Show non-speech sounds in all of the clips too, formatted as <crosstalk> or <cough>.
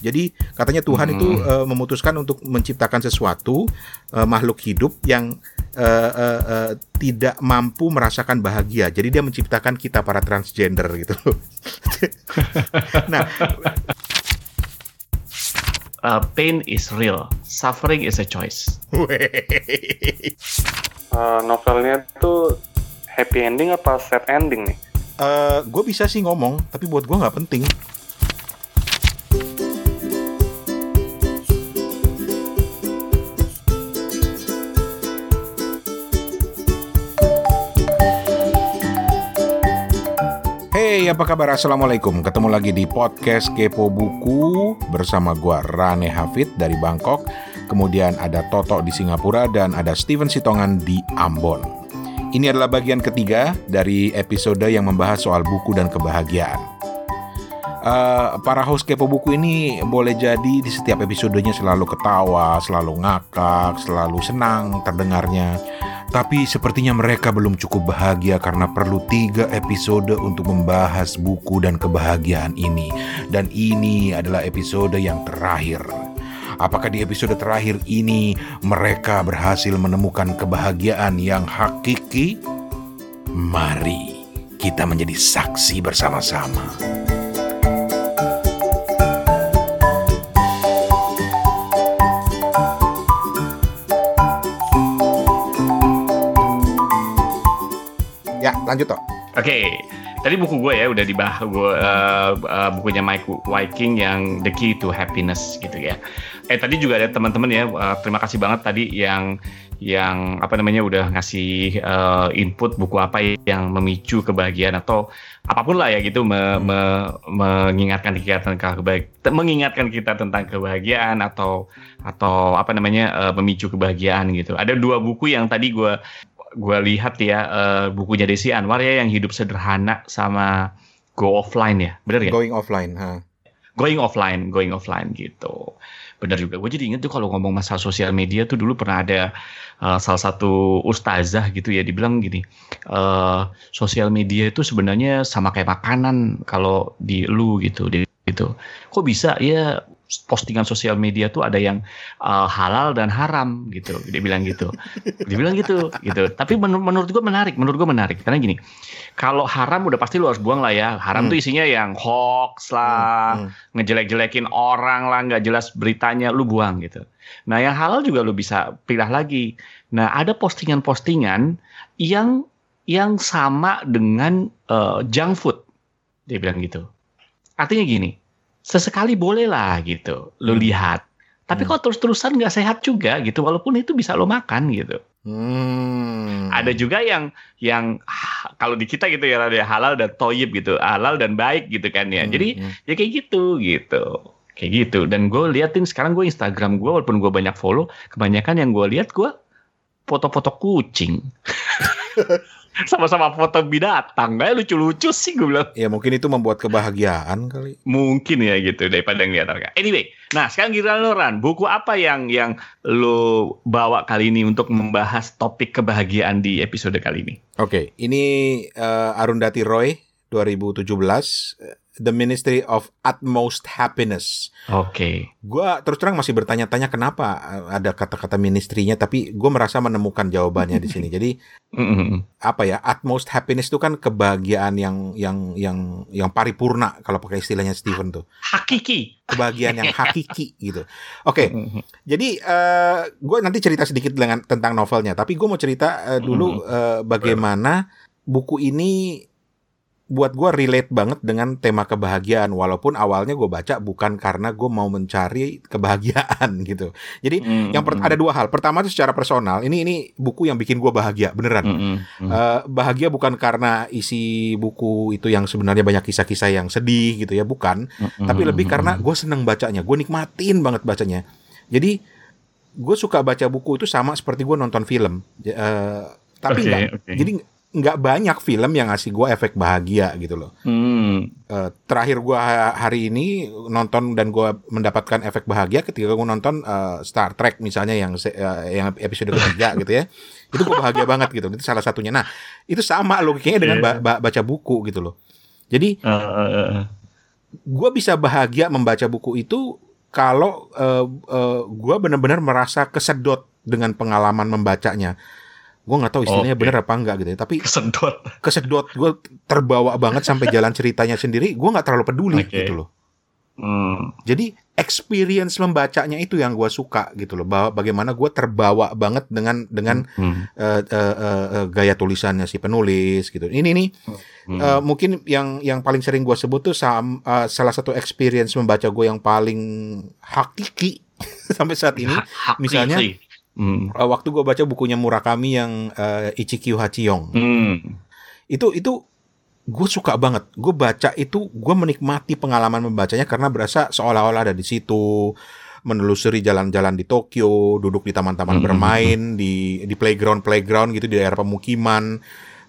Jadi katanya Tuhan hmm. itu uh, memutuskan untuk menciptakan sesuatu uh, makhluk hidup yang uh, uh, uh, tidak mampu merasakan bahagia. Jadi dia menciptakan kita para transgender gitu. <laughs> nah, uh, pain is real, suffering is a choice. uh, novelnya tuh happy ending apa sad ending nih? Uh, gue bisa sih ngomong, tapi buat gue nggak penting. Hey, apa kabar? Assalamualaikum. Ketemu lagi di podcast Kepo Buku bersama gua Rane Hafid dari Bangkok. Kemudian ada Toto di Singapura dan ada Steven Sitongan di Ambon. Ini adalah bagian ketiga dari episode yang membahas soal buku dan kebahagiaan. Uh, para host Kepo Buku ini boleh jadi di setiap episodenya selalu ketawa, selalu ngakak, selalu senang terdengarnya tapi sepertinya mereka belum cukup bahagia karena perlu tiga episode untuk membahas buku dan kebahagiaan ini. Dan ini adalah episode yang terakhir. Apakah di episode terakhir ini mereka berhasil menemukan kebahagiaan yang hakiki? Mari kita menjadi saksi bersama-sama. Lanjut toh. Oke, okay. tadi buku gue ya udah dibahas gue uh, uh, bukunya Mike Viking yang The Key to Happiness gitu ya. Eh tadi juga ada teman-teman ya, uh, terima kasih banget tadi yang yang apa namanya udah ngasih uh, input buku apa yang memicu kebahagiaan atau apa pun lah ya gitu me, me, mengingatkan kita tentang kebahagiaan, mengingatkan kita tentang kebahagiaan atau atau apa namanya uh, memicu kebahagiaan gitu. Ada dua buku yang tadi gue gue lihat ya uh, bukunya Desi Anwar ya yang hidup sederhana sama go offline ya, bener ya? Going offline, ha. Going offline, going offline gitu. Bener juga. Gue jadi inget tuh kalau ngomong masalah sosial media tuh dulu pernah ada uh, salah satu ustazah gitu ya dibilang gini, uh, sosial media itu sebenarnya sama kayak makanan kalau di lu gitu, gitu. Kok bisa ya postingan sosial media tuh ada yang uh, halal dan haram gitu. Dia bilang gitu. Dia bilang gitu gitu. Tapi menur menurut gue menarik menurut gue menarik. Karena gini kalau haram udah pasti lu harus buang lah ya. Haram hmm. tuh isinya yang hoax lah hmm. Hmm. ngejelek-jelekin orang lah nggak jelas beritanya lu buang gitu. Nah yang halal juga lu bisa pilih lagi. Nah ada postingan-postingan yang yang sama dengan uh, junk food. Dia bilang gitu. Artinya gini sesekali boleh lah gitu lo hmm. lihat tapi hmm. kok terus-terusan nggak sehat juga gitu walaupun itu bisa lo makan gitu hmm. ada juga yang yang ah, kalau di kita gitu ya ada halal dan toyib gitu halal dan baik gitu kan ya hmm. jadi hmm. ya kayak gitu gitu kayak gitu dan gue liatin sekarang gue Instagram gue walaupun gue banyak follow kebanyakan yang gue lihat gue foto-foto kucing <laughs> sama-sama foto binatang. Kayak lucu-lucu sih gue bilang. Ya mungkin itu membuat kebahagiaan kali. Mungkin ya gitu daripada yang lihat anyway nah sekarang giliran lo Ran. Buku apa yang yang lo bawa kali ini untuk membahas topik kebahagiaan di episode kali ini? Oke okay, ini uh, Arundhati Roy 2017 The Ministry of Utmost Happiness. Oke. Okay. Gua terus terang masih bertanya-tanya kenapa ada kata-kata ministrinya, tapi gue merasa menemukan jawabannya di sini. <laughs> Jadi apa ya? Utmost happiness itu kan kebahagiaan yang yang yang yang paripurna kalau pakai istilahnya Steven tuh. Hakiki. Kebahagiaan yang <laughs> hakiki gitu. Oke. Okay. Jadi uh, eh, gue nanti cerita sedikit dengan tentang novelnya, tapi gue mau cerita uh, dulu uh, bagaimana buku ini buat gue relate banget dengan tema kebahagiaan. Walaupun awalnya gue baca bukan karena gue mau mencari kebahagiaan <laughs> gitu. Jadi mm, yang ada dua hal. Pertama itu secara personal ini ini buku yang bikin gue bahagia beneran. Mm, mm, uh, bahagia bukan karena isi buku itu yang sebenarnya banyak kisah-kisah yang sedih gitu ya bukan. Mm, tapi lebih karena gue seneng bacanya. Gue nikmatin banget bacanya. Jadi gue suka baca buku itu sama seperti gue nonton film. Uh, tapi okay, enggak okay. jadi nggak banyak film yang ngasih gue efek bahagia gitu loh. Hmm. Uh, terakhir gue hari ini nonton dan gue mendapatkan efek bahagia ketika gue nonton uh, Star Trek misalnya yang uh, yang episode ketiga <laughs> gitu ya. Itu gue bahagia banget gitu. Itu salah satunya. Nah itu sama logikanya dengan yeah. ba baca buku gitu loh. Jadi uh, uh, uh. gue bisa bahagia membaca buku itu kalau uh, uh, gue benar-benar merasa kesedot dengan pengalaman membacanya. Gue nggak tahu istilahnya okay. benar apa enggak gitu ya. Tapi kesedot, kesedot gue terbawa banget sampai jalan ceritanya sendiri. Gue nggak terlalu peduli okay. gitu loh. Hmm. Jadi experience membacanya itu yang gue suka gitu loh. Bahwa bagaimana gue terbawa banget dengan dengan hmm. uh, uh, uh, uh, gaya tulisannya si penulis gitu. Ini nih hmm. uh, mungkin yang yang paling sering gue sebut tuh sam, uh, salah satu experience membaca gue yang paling hakiki <laughs> sampai saat ini. Ha misalnya hmm. uh, waktu gue baca bukunya Murakami yang uh, Ichikyu Hachiyong. Hmm. Itu itu gue suka banget. Gue baca itu, gue menikmati pengalaman membacanya karena berasa seolah-olah ada di situ, menelusuri jalan-jalan di Tokyo, duduk di taman-taman mm -hmm. bermain, di di playground-playground gitu di daerah pemukiman,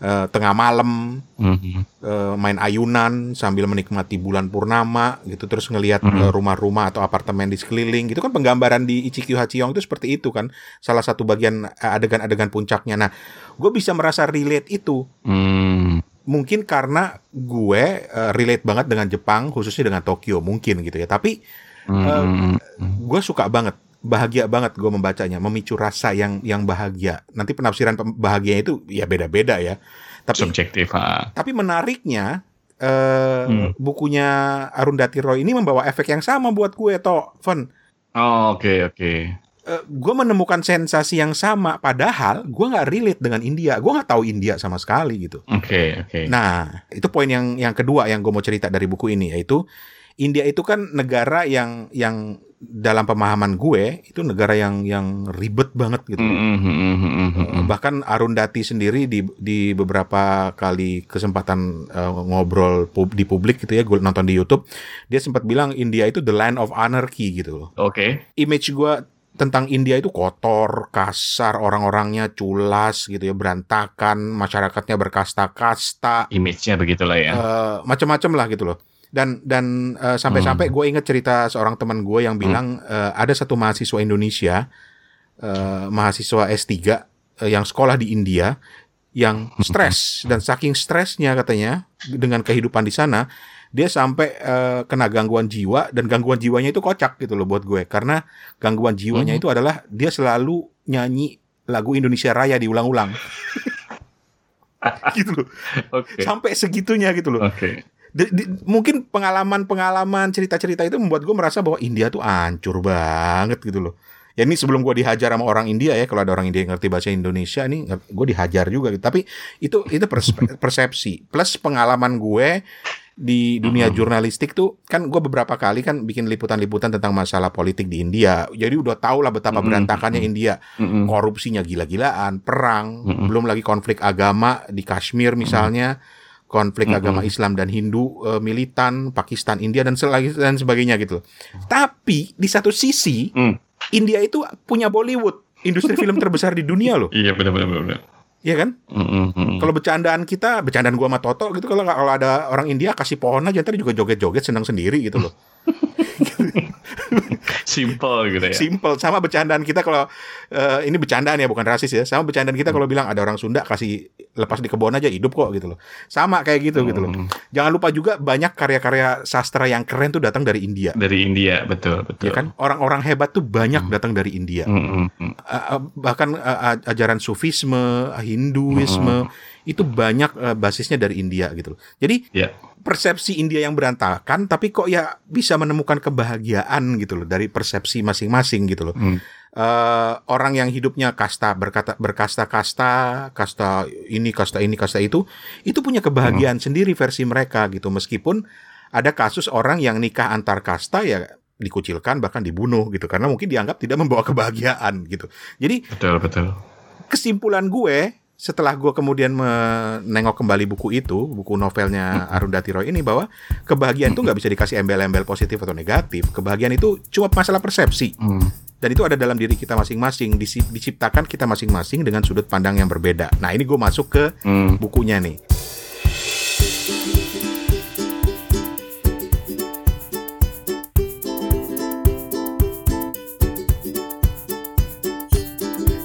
uh, tengah malam, mm -hmm. uh, main ayunan sambil menikmati bulan purnama gitu, terus ngelihat mm -hmm. rumah-rumah atau apartemen di sekeliling gitu kan penggambaran di Ichikyu Hachiyong itu seperti itu kan, salah satu bagian adegan-adegan puncaknya. Nah, gue bisa merasa relate itu. Mm mungkin karena gue uh, relate banget dengan Jepang khususnya dengan Tokyo mungkin gitu ya tapi uh, gue suka banget bahagia banget gue membacanya memicu rasa yang yang bahagia nanti penafsiran bahagia itu ya beda-beda ya tapi subjektif ha. tapi menariknya uh, hmm. bukunya Arundhati Roy ini membawa efek yang sama buat gue toh Fun oh oke okay, oke okay uh, gue menemukan sensasi yang sama padahal gue nggak relate dengan India gue nggak tahu India sama sekali gitu oke okay, oke okay. nah itu poin yang yang kedua yang gue mau cerita dari buku ini yaitu India itu kan negara yang yang dalam pemahaman gue itu negara yang yang ribet banget gitu. Mm -hmm. Bahkan Arundhati sendiri di di beberapa kali kesempatan uh, ngobrol pub, di publik gitu ya, gue nonton di YouTube, dia sempat bilang India itu the land of anarchy gitu loh. Oke. Okay. Image gue tentang India itu kotor, kasar, orang-orangnya culas gitu ya, berantakan, masyarakatnya berkasta-kasta. Image-nya begitulah ya. Uh, macam-macam lah gitu loh. Dan dan uh, sampai-sampai hmm. gue inget cerita seorang teman gue yang bilang hmm. uh, ada satu mahasiswa Indonesia, uh, mahasiswa S3 uh, yang sekolah di India yang stres dan saking stresnya katanya dengan kehidupan di sana dia sampai uh, kena gangguan jiwa dan gangguan jiwanya itu kocak gitu loh buat gue karena gangguan jiwanya hmm. itu adalah dia selalu nyanyi lagu Indonesia Raya diulang-ulang <laughs> gitu loh okay. sampai segitunya gitu loh okay. Di, di, mungkin pengalaman-pengalaman cerita-cerita itu membuat gue merasa bahwa India tuh hancur banget gitu loh. Ya ini sebelum gue dihajar sama orang India ya kalau ada orang India yang ngerti bahasa Indonesia ini gue dihajar juga gitu. tapi itu itu <laughs> persepsi. Plus pengalaman gue di dunia jurnalistik tuh kan gue beberapa kali kan bikin liputan-liputan tentang masalah politik di India. Jadi udah tau lah betapa berantakannya India. Korupsinya gila-gilaan perang belum lagi konflik agama di Kashmir misalnya konflik agama Islam dan Hindu uh, militan Pakistan India dan dan sebagainya gitu tapi di satu sisi mm. India itu punya Bollywood industri film terbesar di dunia loh iya benar-benar Iya kan? Mm-hmm. Kalau bercandaan kita, bercandaan gua sama Toto gitu kalau kalau ada orang India kasih pohon aja ntar juga joget-joget senang sendiri gitu loh. <laughs> Simple gitu ya. Simple sama bercandaan kita kalau uh, ini bercandaan ya bukan rasis ya. Sama bercandaan kita kalau bilang ada orang Sunda kasih lepas di kebun aja hidup kok gitu loh. Sama kayak gitu hmm. gitu loh. Hmm. Jangan lupa juga banyak karya-karya sastra yang keren tuh datang dari India. Dari India, betul, betul. Ya kan? Orang-orang hebat tuh banyak hmm. datang dari India. Hmm. Uh, bahkan uh, ajaran sufisme, Hinduisme hmm. itu banyak uh, basisnya dari India gitu loh. Jadi yeah persepsi India yang berantakan tapi kok ya bisa menemukan kebahagiaan gitu loh dari persepsi masing-masing gitu loh. Hmm. Uh, orang yang hidupnya kasta berkata berkasta-kasta, kasta ini, kasta ini, kasta itu, itu punya kebahagiaan hmm. sendiri versi mereka gitu. Meskipun ada kasus orang yang nikah antar kasta ya dikucilkan bahkan dibunuh gitu karena mungkin dianggap tidak membawa kebahagiaan gitu. Jadi betul betul. Kesimpulan gue setelah gue kemudian menengok kembali buku itu, buku novelnya Arundhati Roy ini bahwa kebahagiaan itu nggak bisa dikasih embel-embel positif atau negatif. Kebahagiaan itu cuma masalah persepsi. Hmm. Dan itu ada dalam diri kita masing-masing, diciptakan kita masing-masing dengan sudut pandang yang berbeda. Nah ini gue masuk ke hmm. bukunya nih.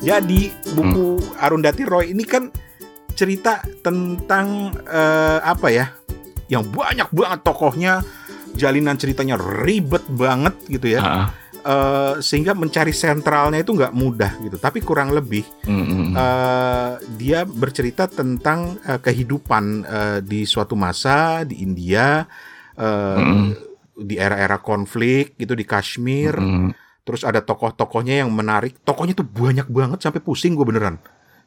Jadi buku hmm. Arundhati Roy ini kan cerita tentang uh, apa ya? Yang banyak banget tokohnya jalinan ceritanya ribet banget gitu ya. Ah, Eh, sehingga mencari sentralnya itu nggak mudah gitu. Tapi kurang lebih mm, mm, mm. eh, dia bercerita tentang eh, kehidupan eh, di suatu masa di India eh, Mm. di era-era konflik gitu di Kashmir. Mm, Terus ada tokoh-tokohnya yang menarik. Tokohnya tuh banyak banget sampai pusing gue beneran.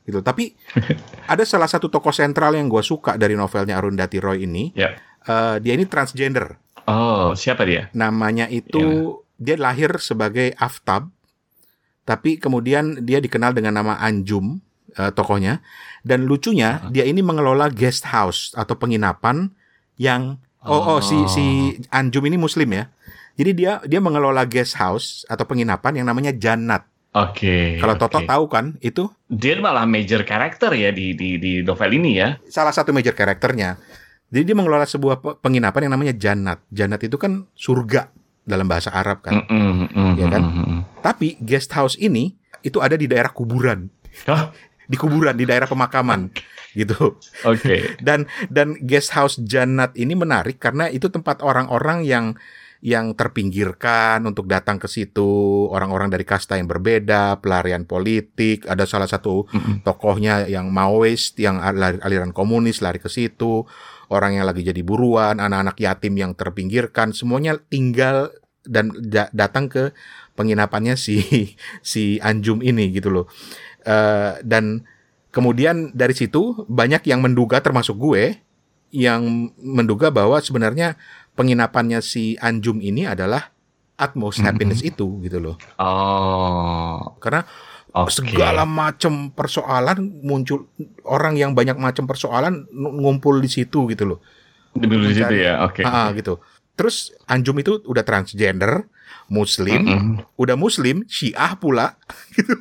Gitu. Tapi <laughs> ada salah satu tokoh sentral yang gue suka dari novelnya Arundhati Roy ini. Ya. Eh, dia ini transgender. Oh, siapa dia? Namanya itu dia lahir sebagai Aftab, tapi kemudian dia dikenal dengan nama Anjum eh, tokohnya. Dan lucunya dia ini mengelola guest house atau penginapan yang oh oh si si Anjum ini Muslim ya. Jadi dia dia mengelola guest house atau penginapan yang namanya Jannat. Oke. Kalau oke. Toto tahu kan itu Dia malah major karakter ya di di di novel ini ya. salah satu major karakternya. Jadi dia mengelola sebuah pe- penginapan yang namanya Jannat. Jannat itu kan surga dalam bahasa Arab kan. Mm, mm, mm, Iya kan? mm, mm, mm. Tapi guest house ini itu ada di daerah kuburan, Hah? di kuburan di daerah pemakaman gitu. Oke. Dan dan guest house Jannat ini menarik karena itu tempat orang-orang yang yang terpinggirkan untuk datang ke situ, orang-orang dari kasta yang berbeda, pelarian politik, ada salah satu tokohnya yang Maoist yang al- aliran komunis lari ke situ, orang yang lagi jadi buruan, anak-anak yatim yang terpinggirkan, semuanya tinggal dan da- datang ke penginapannya si <laughs> si Anjum ini gitu loh. Eh, dan kemudian dari situ banyak yang menduga termasuk gue yang menduga bahwa sebenarnya penginapannya si Anjum ini adalah utmost Mhm. happiness itu gitu loh. Oh. Karena Oke. segala macam persoalan muncul orang yang banyak macam persoalan ngumpul di situ gitu loh. Di di situ ya. Oke. Ah, ah, gitu. Terus Anjum itu udah transgender, muslim, Mm-mm. udah muslim, Syiah pula. <laughs> Gitu.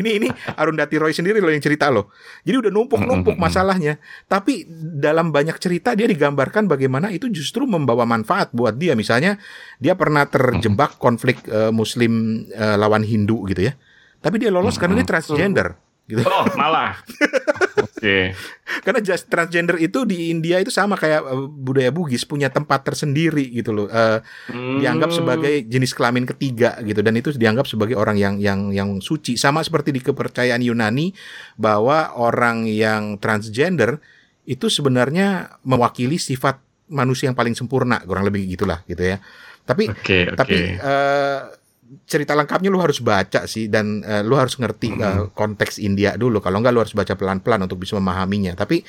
ini ini Arundhati Roy sendiri loh yang cerita loh. Jadi udah numpuk-numpuk masalahnya. Tapi dalam banyak cerita dia digambarkan bagaimana itu justru membawa manfaat buat dia. Misalnya dia pernah terjebak konflik eh, muslim eh, lawan Hindu gitu ya. Tapi dia lolos karena dia transgender gitu. Oh, malah. <laughs> Oke. Karena just transgender itu di India itu sama kayak eh, budaya Bugis punya tempat tersendiri gitu loh. Dianggap Hmm. sebagai jenis kelamin ketiga gitu dan itu dianggap sebagai orang yang yang yang suci sama seperti di kepercayaan Yunani bahwa orang yang transgender itu sebenarnya mewakili sifat manusia yang paling sempurna kurang lebih gitulah gitu ya. Tapi Oke, oke. tapi eh, cerita lengkapnya lu harus baca sih dan eh, lu harus ngerti eh, konteks India dulu. Kalau enggak lu harus baca pelan-pelan untuk bisa memahaminya. Tapi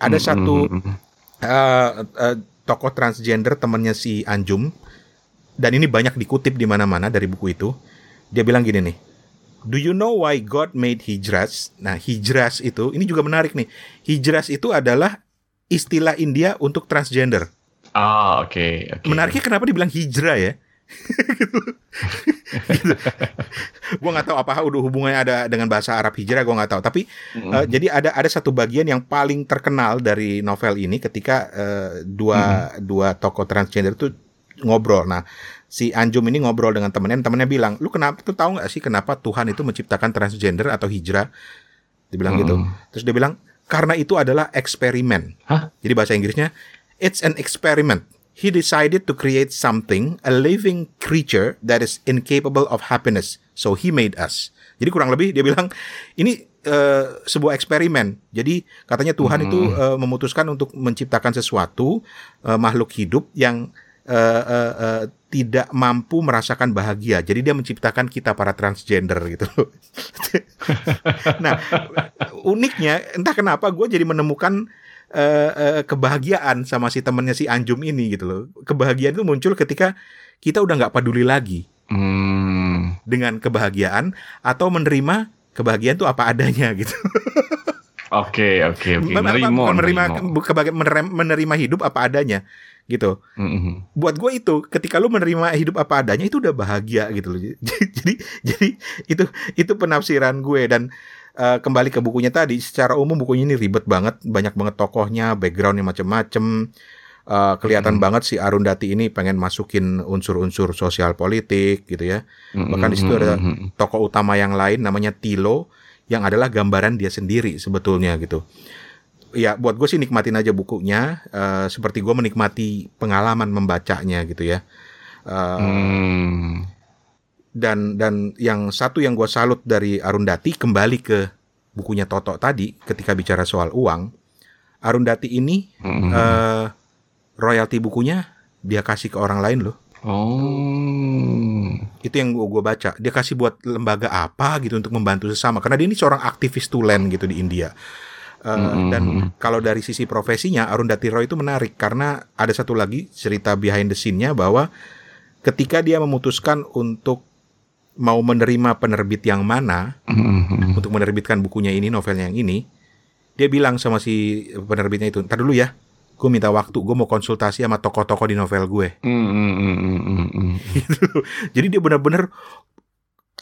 ada Mm, satu mm, mm, mm. eh, eh, tokoh transgender temannya si Anjum dan ini banyak dikutip di mana-mana dari buku itu. Dia bilang gini nih. Do you know why God made hijras? Nah, hijras itu ini juga menarik nih. Hijras itu adalah istilah India untuk transgender. Ah, oke, oke. Menariknya kenapa dibilang hijrah ya? <laughs> gitu. Gue nggak tahu apa udah hubungannya ada dengan bahasa Arab hijrah gue nggak tahu. Tapi Mm, eh, jadi ada ada satu bagian yang paling terkenal dari novel ini ketika eh, dua dua tokoh transgender itu ngobrol. Nah si Anjum ini ngobrol dengan temennya, temennya bilang, lu kenapa tuh tahu nggak sih kenapa Tuhan itu menciptakan transgender atau hijrah? Dibilang gitu. Mm. Terus dia bilang karena itu adalah eksperimen. Hah? Jadi bahasa Inggrisnya it's an experiment. He decided to create something, a living creature that is incapable of happiness. So he made us. Jadi kurang lebih dia bilang ini eh, sebuah eksperimen. Jadi katanya Tuhan itu eh, memutuskan untuk menciptakan sesuatu eh, makhluk hidup yang eh, eh, eh, tidak mampu merasakan bahagia. Jadi dia menciptakan kita para transgender gitu. <laughs> nah uniknya entah kenapa gue jadi menemukan eh, eh, kebahagiaan sama si temennya si Anjum ini gitu loh. Kebahagiaan itu muncul ketika kita udah nggak peduli lagi Hmm. dengan kebahagiaan atau menerima kebahagiaan itu apa adanya <laughs> gitu. Oke, oke, oke. Menerima, menerima menerima. hidup apa adanya gitu. Mm, mm. Buat gue itu ketika lu menerima hidup apa adanya itu udah bahagia gitu loh. <laughs> Jadi jadi itu itu penafsiran gue dan eh, kembali ke bukunya tadi secara umum bukunya ini ribet banget, banyak banget tokohnya, backgroundnya macem-macem. Eh, kelihatan banget si Arundhati ini pengen masukin unsur-unsur sosial politik gitu ya. Mm, Bahkan di situ ada tokoh utama yang lain namanya Tilo yang adalah gambaran dia sendiri sebetulnya gitu. ya buat gue sih nikmatin aja bukunya uh, seperti gue menikmati pengalaman membacanya gitu ya uh, hmm. Dan dan yang satu yang gue salut dari Arundati kembali ke bukunya Toto tadi ketika bicara soal uang Arundati ini hmm. uh, royalti bukunya dia kasih ke orang lain loh Oh, itu yang gue baca. Dia kasih buat lembaga apa gitu untuk membantu sesama. Karena dia ini seorang aktivis tulen gitu di India. Uh, mm-hmm. Dan kalau dari sisi profesinya, Arundhati Roy itu menarik karena ada satu lagi cerita behind the scene-nya bahwa ketika dia memutuskan untuk mau menerima penerbit yang mana mm-hmm. untuk menerbitkan bukunya ini, novelnya yang ini, dia bilang sama si penerbitnya itu, "Entar dulu ya, gue minta waktu, gue mau konsultasi sama tokoh-tokoh di novel gue." Mm-hmm. gitu. <laughs> Jadi dia benar-benar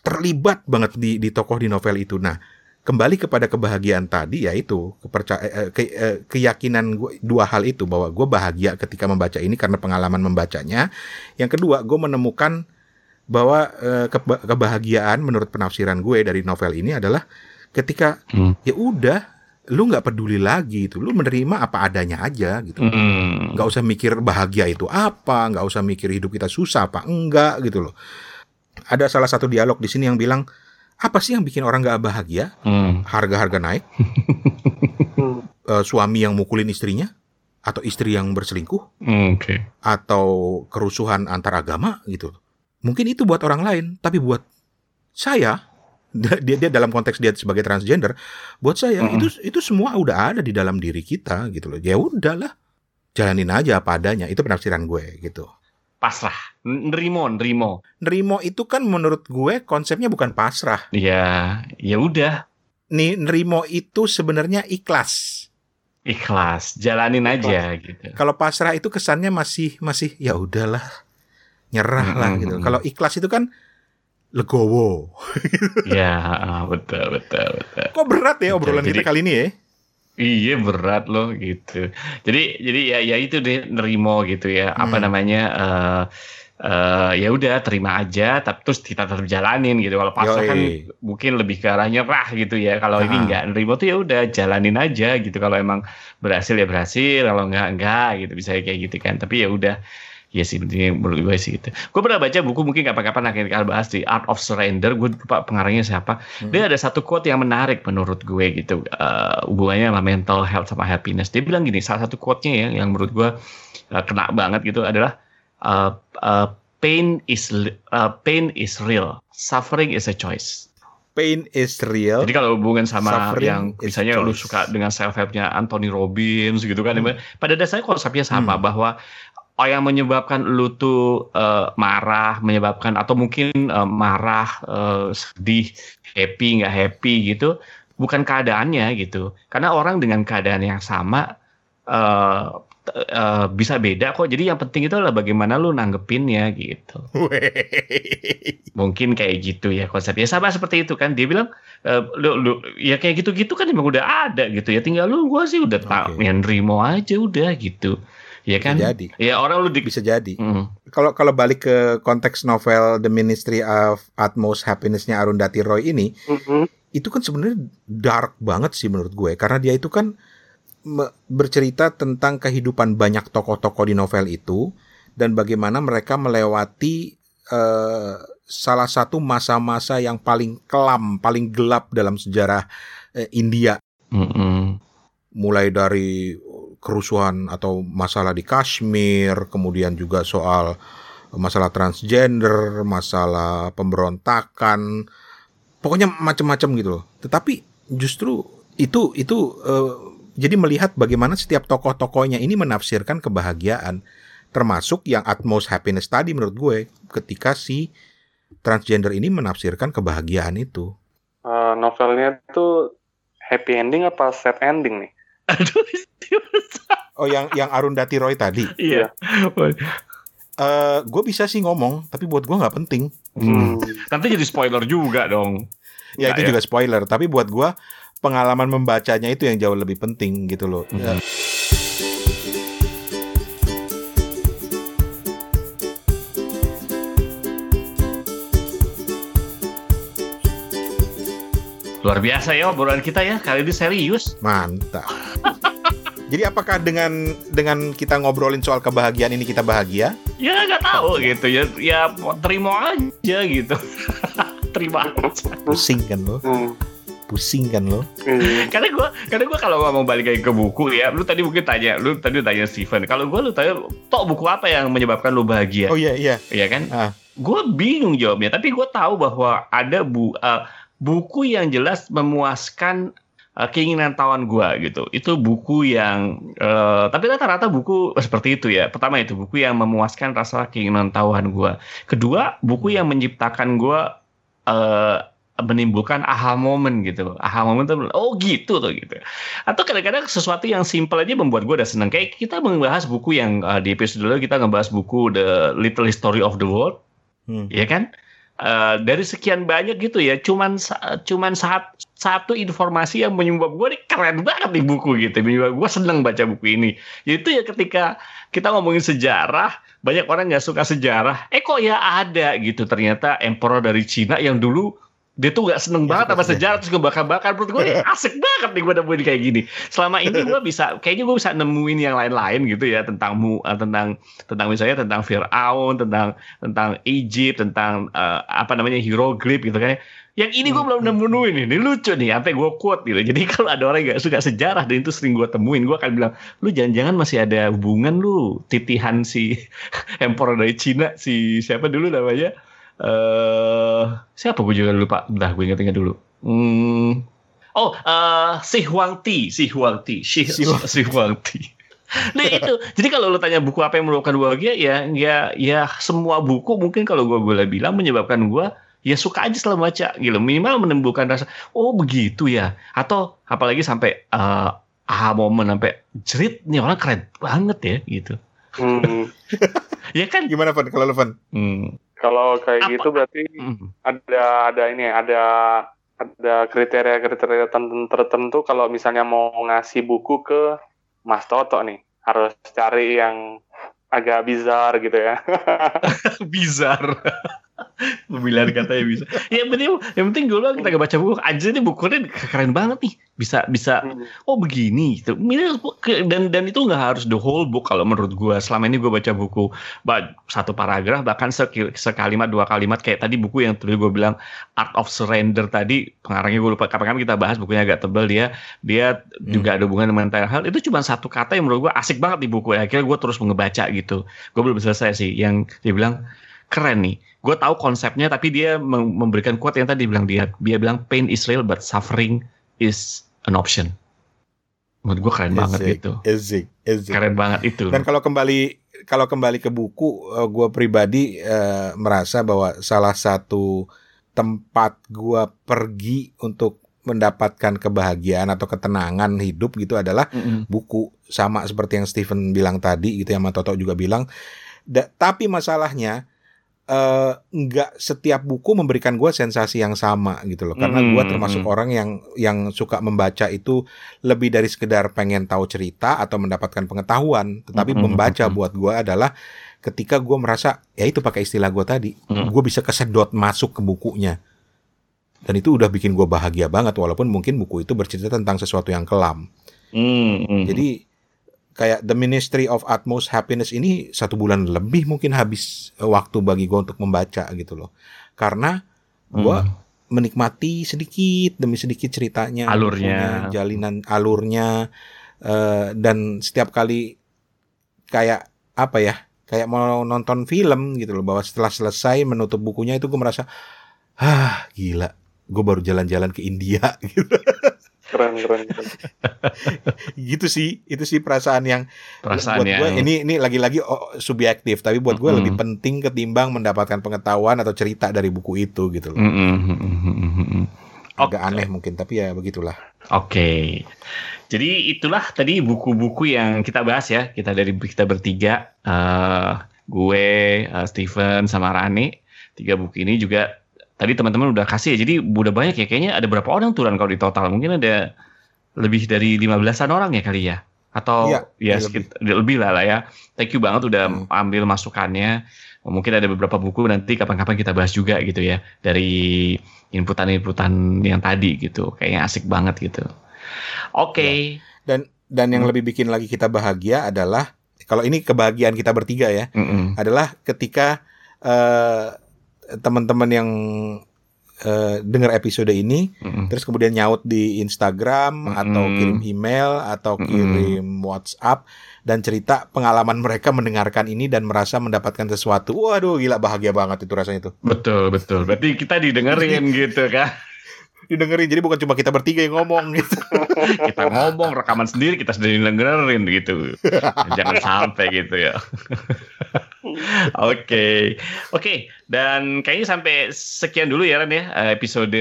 terlibat banget di di tokoh di novel itu. Nah, kembali kepada kebahagiaan tadi yaitu kepercaya eh, eh, ke, eh, keyakinan gue dua hal itu bahwa gue bahagia ketika membaca ini karena pengalaman membacanya yang kedua gue menemukan bahwa eh, kebahagiaan menurut penafsiran gue dari novel ini adalah ketika hmm. ya udah lu nggak peduli lagi itu lu menerima apa adanya aja gitu hmm. nggak usah mikir bahagia itu apa nggak usah mikir hidup kita susah apa enggak gitu loh ada salah satu dialog di sini yang bilang apa sih yang bikin orang gak bahagia? Hmm. Harga-harga naik, uh, suami yang mukulin istrinya, atau istri yang berselingkuh, hmm, okay. atau kerusuhan antar agama gitu. Mungkin itu buat orang lain, tapi buat saya, <laughs> dia dia dalam konteks dia sebagai transgender, buat saya -hmm. itu itu semua udah ada di dalam diri kita gitu loh. Ya udahlah, jalanin aja apa adanya. Itu penafsiran gue gitu pasrah. Nerimo, nerimo. Nerimo itu kan menurut gue konsepnya bukan pasrah. Iya, ya udah. Nih, nerimo itu sebenarnya ikhlas. Ikhlas, jalanin aja gitu. Kalau pasrah itu kesannya masih masih ya udahlah. Nyerah lah gitu. Kalau ikhlas itu kan legowo. <laughs> ya, betul, betul, betul. Kok berat ya obrolan Jadi, kita kali ini ya? Iya berat loh gitu. Jadi jadi ya ya itu deh nerimo gitu ya. Hmm. Apa namanya uh, uh, ya udah terima aja tapi terus kita tetap jalanin gitu. Kalau pasrah kan mungkin lebih ke arah nyerah gitu ya. Kalau nah. ini enggak nerimo tuh ya udah jalanin aja gitu. Kalau emang berhasil ya berhasil, kalau enggak enggak gitu bisa kayak gitu kan. Tapi ya udah Iya sih, menurut gue sih gitu. Gue pernah baca buku mungkin kapan-kapan akan kita bahas di Art of Surrender. Gue lupa pengarangnya siapa. Hmm. Dia ada satu quote yang menarik menurut gue gitu. Uh, hubungannya sama mental health sama happiness. Dia bilang gini, salah satu quote-nya ya yang menurut gue uh, kena banget gitu adalah uh, uh, pain is uh, pain is real, suffering is a choice. Pain is real. Jadi kalau hubungan sama yang misalnya lu suka dengan self helpnya Anthony Robbins gitu kan, hmm. pada dasarnya konsepnya sama hmm. bahwa oh yang menyebabkan lu tuh uh, marah, menyebabkan atau mungkin uh, marah, uh, sedih, happy nggak happy gitu, bukan keadaannya gitu. Karena orang dengan keadaan yang sama uh, uh, bisa beda kok. Jadi yang penting itu adalah bagaimana lu nanggepinnya gitu. Mungkin kayak gitu ya konsepnya sama seperti itu kan. Dia bilang uh, lu, lu ya kayak gitu-gitu kan emang udah ada gitu ya. Tinggal lu gua sih udah okay. tak yang nerimo aja udah gitu. Iya kan? Bisa jadi. Ya orang lu di... bisa jadi. Mm. Kalau mm. kalau balik ke konteks novel The Ministry of Utmost Happiness-nya Arundhati Roy ini, mm -hmm. itu kan sebenarnya dark banget sih menurut gue karena dia itu kan bercerita tentang kehidupan banyak tokoh-tokoh di novel itu dan bagaimana mereka melewati uh, salah satu masa-masa yang paling kelam, paling gelap dalam sejarah uh, India. Mm -hmm. Mulai dari kerusuhan atau masalah di Kashmir, kemudian juga soal masalah transgender, masalah pemberontakan, pokoknya macam-macam gitu loh. Tetapi justru itu itu uh, jadi melihat bagaimana setiap tokoh-tokohnya ini menafsirkan kebahagiaan, termasuk yang utmost happiness tadi menurut gue ketika si transgender ini menafsirkan kebahagiaan itu. Uh, novelnya itu happy ending apa sad ending nih? <laughs> Aduh, oh yang yang Arundhati Roy tadi. Iya. Uh, eh, gue bisa sih ngomong, tapi buat gue nggak penting. Hmm. Nanti jadi spoiler juga dong. Ya itu ya? juga spoiler, tapi buat gue pengalaman membacanya itu yang jauh lebih penting gitu loh. Hmm. Ya. Luar biasa ya obrolan kita ya. Kali ini serius. Mantap. Jadi apakah dengan dengan kita ngobrolin soal kebahagiaan ini kita bahagia? Ya nggak tahu gitu ya. Ya terima aja gitu. <laughs> terima aja. Pusing kan lo? Hmm. Pusing kan lo? Hmm. karena gue karena gue kalau mau balik lagi ke buku ya lu tadi mungkin tanya lu tadi tanya Steven kalau gue lu tanya tok buku apa yang menyebabkan lu bahagia Oh iya iya. Iya kan Ah. gue bingung jawabnya tapi gue tahu bahwa ada bu eh, buku yang jelas memuaskan eh, keinginan tawan gue gitu. Itu buku yang eh, tapi rata-rata buku seperti itu ya. Pertama itu buku yang memuaskan rasa keinginan tawan gue kedua buku yang menciptakan gue eh, menimbulkan aha moment gitu. Aha moment tuh oh gitu tuh gitu. Atau kadang-kadang sesuatu yang simple aja membuat gue udah seneng. Kayak kita membahas buku yang eh, di episode dulu kita ngebahas buku The Little History of the World. Hmm. ya kan Eh, dari sekian banyak gitu ya cuman cuman saat satu informasi yang menyebab gue nih keren banget nih buku gitu. Menyebab gue seneng baca buku ini. Itu ya ketika kita ngomongin sejarah banyak orang nggak suka sejarah. Eh kok ya ada gitu ternyata emperor dari Cina yang dulu dia tuh gak seneng Ya, banget sama sejarah terus ngebakar-bakar menurut gue nih asik banget nih gue nemuin kayak gini. Selama ini gue bisa kayaknya gue bisa nemuin yang lain-lain gitu ya tentang mu eh, tentang tentang misalnya tentang Firaun tentang tentang Egypt tentang eh, apa namanya hieroglif gitu kan ya. yang ini gue belum Hmm. nemuin ini. Lucu nih sampai gue quote gitu. Jadi <laughs> kalau ada orang yang gak suka sejarah dan itu sering gue temuin gue akan bilang lu jangan-jangan masih ada hubungan lu titihan si <laughs> emperor dari Cina si siapa dulu namanya eh siapa gue juga lupa. Bentar gue inget-inget dulu. Hmm. oh eh si Huang Ti si Huang Ti si, Si Huang- si Huang Ti Nah itu, jadi kalau lu tanya buku apa yang menyebabkan bahagia, ya, ya, ya semua buku mungkin kalau gue boleh bilang menyebabkan gue ya suka aja setelah baca gitu. Minimal menimbulkan rasa oh begitu ya. Atau apalagi sampai eh aha momen sampai jerit nih orang keren banget ya gitu Hmm. <laughs> ya kan Gimana Van kalau lo Van? Hmm. Kalau kayak Apa? gitu berarti Hmm. ada ada ini ada ada kriteria-kriteria tertentu, tertentu kalau misalnya mau ngasih buku ke Mas Toto nih harus cari yang agak bizar gitu ya. <laughs> bizar pemilihan katanya bisa. Ya yang penting yang penting dulu kita gak baca buku. Aja nih bukunya keren banget nih. Bisa bisa. Hmm. oh begini gitu. Dan dan itu nggak harus the whole book kalau menurut gue selama ini gue baca buku satu paragraf bahkan sekalimat dua kalimat. Kayak tadi buku yang tadi gue bilang Art of Surrender tadi. Pengarangnya gue lupa. Kapan-kapan kita bahas bukunya agak tebal dia dia juga ada hubungan dengan mental health. Itu cuma satu kata yang menurut gue asik banget di buku. Akhirnya gue terus ngebaca gitu. Gue belum selesai sih. Yang dia bilang keren nih gue tahu konsepnya tapi dia mem- memberikan quote yang tadi bilang dia dia bilang pain is real but suffering is an option menurut gue keren banget Ezik, ezik. keren banget itu Dan kalau kembali kalau kembali ke buku, gue pribadi eh, merasa bahwa salah satu tempat gue pergi untuk mendapatkan kebahagiaan atau ketenangan hidup gitu adalah Mm-mm. buku sama seperti yang Steven bilang tadi gitu yang Toto juga bilang. Da- tapi masalahnya eh, nggak setiap buku memberikan gue sensasi yang sama gitu loh. Karena gue Mm, termasuk mm. orang yang yang suka membaca itu lebih dari sekedar pengen tahu cerita atau mendapatkan pengetahuan. Tetapi Mm, mm, membaca buat gue adalah ketika gue merasa ya itu pakai istilah gue tadi. Gue bisa kesedot masuk ke bukunya. Dan itu udah bikin gue bahagia banget walaupun mungkin buku itu bercerita tentang sesuatu yang kelam. Jadi kayak The Ministry of Utmost Happiness ini satu bulan lebih mungkin habis eh, waktu bagi gue untuk membaca gitu loh. Karena gue Mm. menikmati sedikit demi sedikit ceritanya, Alurnya. jalinan alurnya, eh, dan setiap kali kayak apa ya, kayak mau nonton film gitu loh. Bahwa setelah selesai menutup bukunya itu gue merasa, ah gila, gue baru jalan-jalan ke India <laughs> gitu. Keren keren. keren. <laughs> gitu sih itu sih perasaan yang perasaan buat yang gue ini ini lagi-lagi oh, subjektif tapi buat gue Mm-mm. lebih penting ketimbang mendapatkan pengetahuan atau cerita dari buku itu gitu loh Mm, mm, mm, mm, mm, mm, mm. agak Oke. aneh mungkin tapi ya begitulah Oke. Jadi itulah tadi buku-buku yang kita bahas ya. Kita dari kita bertiga, eh gue, eh, Steven, sama Rani. Tiga buku ini juga tadi teman-teman udah kasih ya. Jadi udah banyak ya. Kayaknya ada berapa orang turan kalau di total? Mungkin ada lebih dari 15-an orang ya kali ya. Atau Iya, ya iya, sekitar, lebih lah lah ya. Thank you banget udah Hmm. ambil masukannya. Mungkin ada beberapa buku nanti kapan-kapan kita bahas juga gitu ya. Dari inputan-inputan yang tadi gitu. Kayaknya asik banget gitu. Oke. dan dan yang lebih bikin lagi kita bahagia adalah kalau ini kebahagiaan kita bertiga ya, Mm-mm. adalah ketika eh, teman-teman yang eh, dengar episode ini Mm-mm. terus kemudian nyaut di Instagram Mm-mm. atau kirim email atau kirim WhatsApp dan cerita pengalaman mereka mendengarkan ini dan merasa mendapatkan sesuatu. Waduh, gila bahagia banget itu rasanya itu. Betul betul. Berarti kita didengerin <laughs> gitu kan. Didengerin jadi bukan cuma kita bertiga yang ngomong gitu. <laughs> Kita ngomong rekaman sendiri kita sendiri dengerin gitu. Jangan sampai gitu ya. <laughs> Oke, oke. Dan kayaknya sampai sekian dulu ya Ran ya eh, episode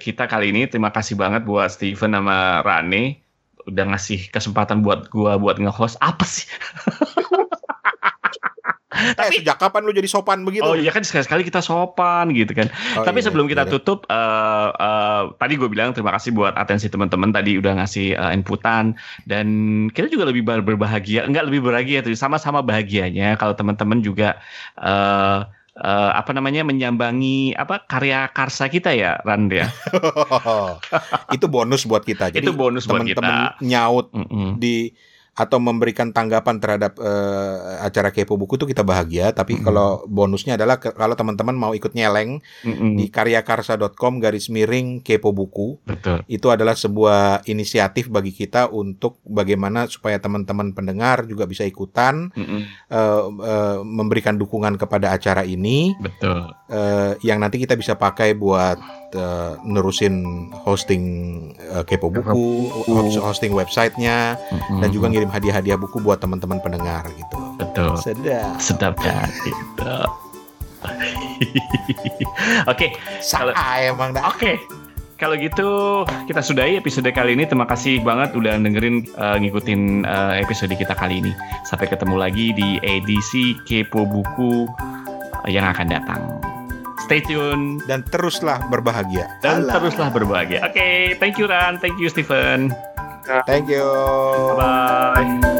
kita kali ini. Terima kasih banget buat Steven sama Rane udah ngasih kesempatan buat gua buat nge-host apa sih? <laughs> <laughs> eh, sejak kapan lu jadi sopan begitu? Oh iya kan sekali-sekali kita sopan gitu kan. Oh, Tapi iya, sebelum kita iya. tutup, eh, eh, tadi gue bilang terima kasih buat atensi teman-teman tadi udah ngasih eh, inputan dan kita juga lebih ber- berbahagia, enggak lebih berbahagia tuh sama-sama bahagianya kalau teman-teman juga eh, eh, apa namanya menyambangi apa karya karsa kita ya Rand ya. <laughs> itu bonus buat kita. Jadi Itu bonus buat teman-teman kita. nyaut Mm-mm. di atau memberikan tanggapan terhadap eh, acara kepo buku tuh kita bahagia. Tapi Mm-mm. kalau bonusnya adalah ke- kalau teman-teman mau ikut nyeleng Mm-mm. di karyakarsa.com garis miring kepo buku Betul. itu adalah sebuah inisiatif bagi kita untuk bagaimana supaya teman-teman pendengar juga bisa ikutan Mm-mm. eh, eh, memberikan dukungan kepada acara ini Betul. eh, yang nanti kita bisa pakai buat eh, nerusin hosting eh, kepo buku, Buku. hosting websitenya Mm-mm. dan juga ngirim hadiah-hadiah buku buat teman-teman pendengar gitu. betul. Sedap. Sedap kan gitu. <laughs> Oke, Kalau- Saya emang dah. Oke. Kalau gitu kita sudahi episode kali ini. Terima kasih banget udah dengerin eh, ngikutin eh, episode kita kali ini. Sampai ketemu lagi di edisi Kepo Buku yang akan datang. Stay tune Dan teruslah berbahagia. dan Alah. teruslah berbahagia. Oke, thank you Ran, thank you Stephen. Thank you. Bye.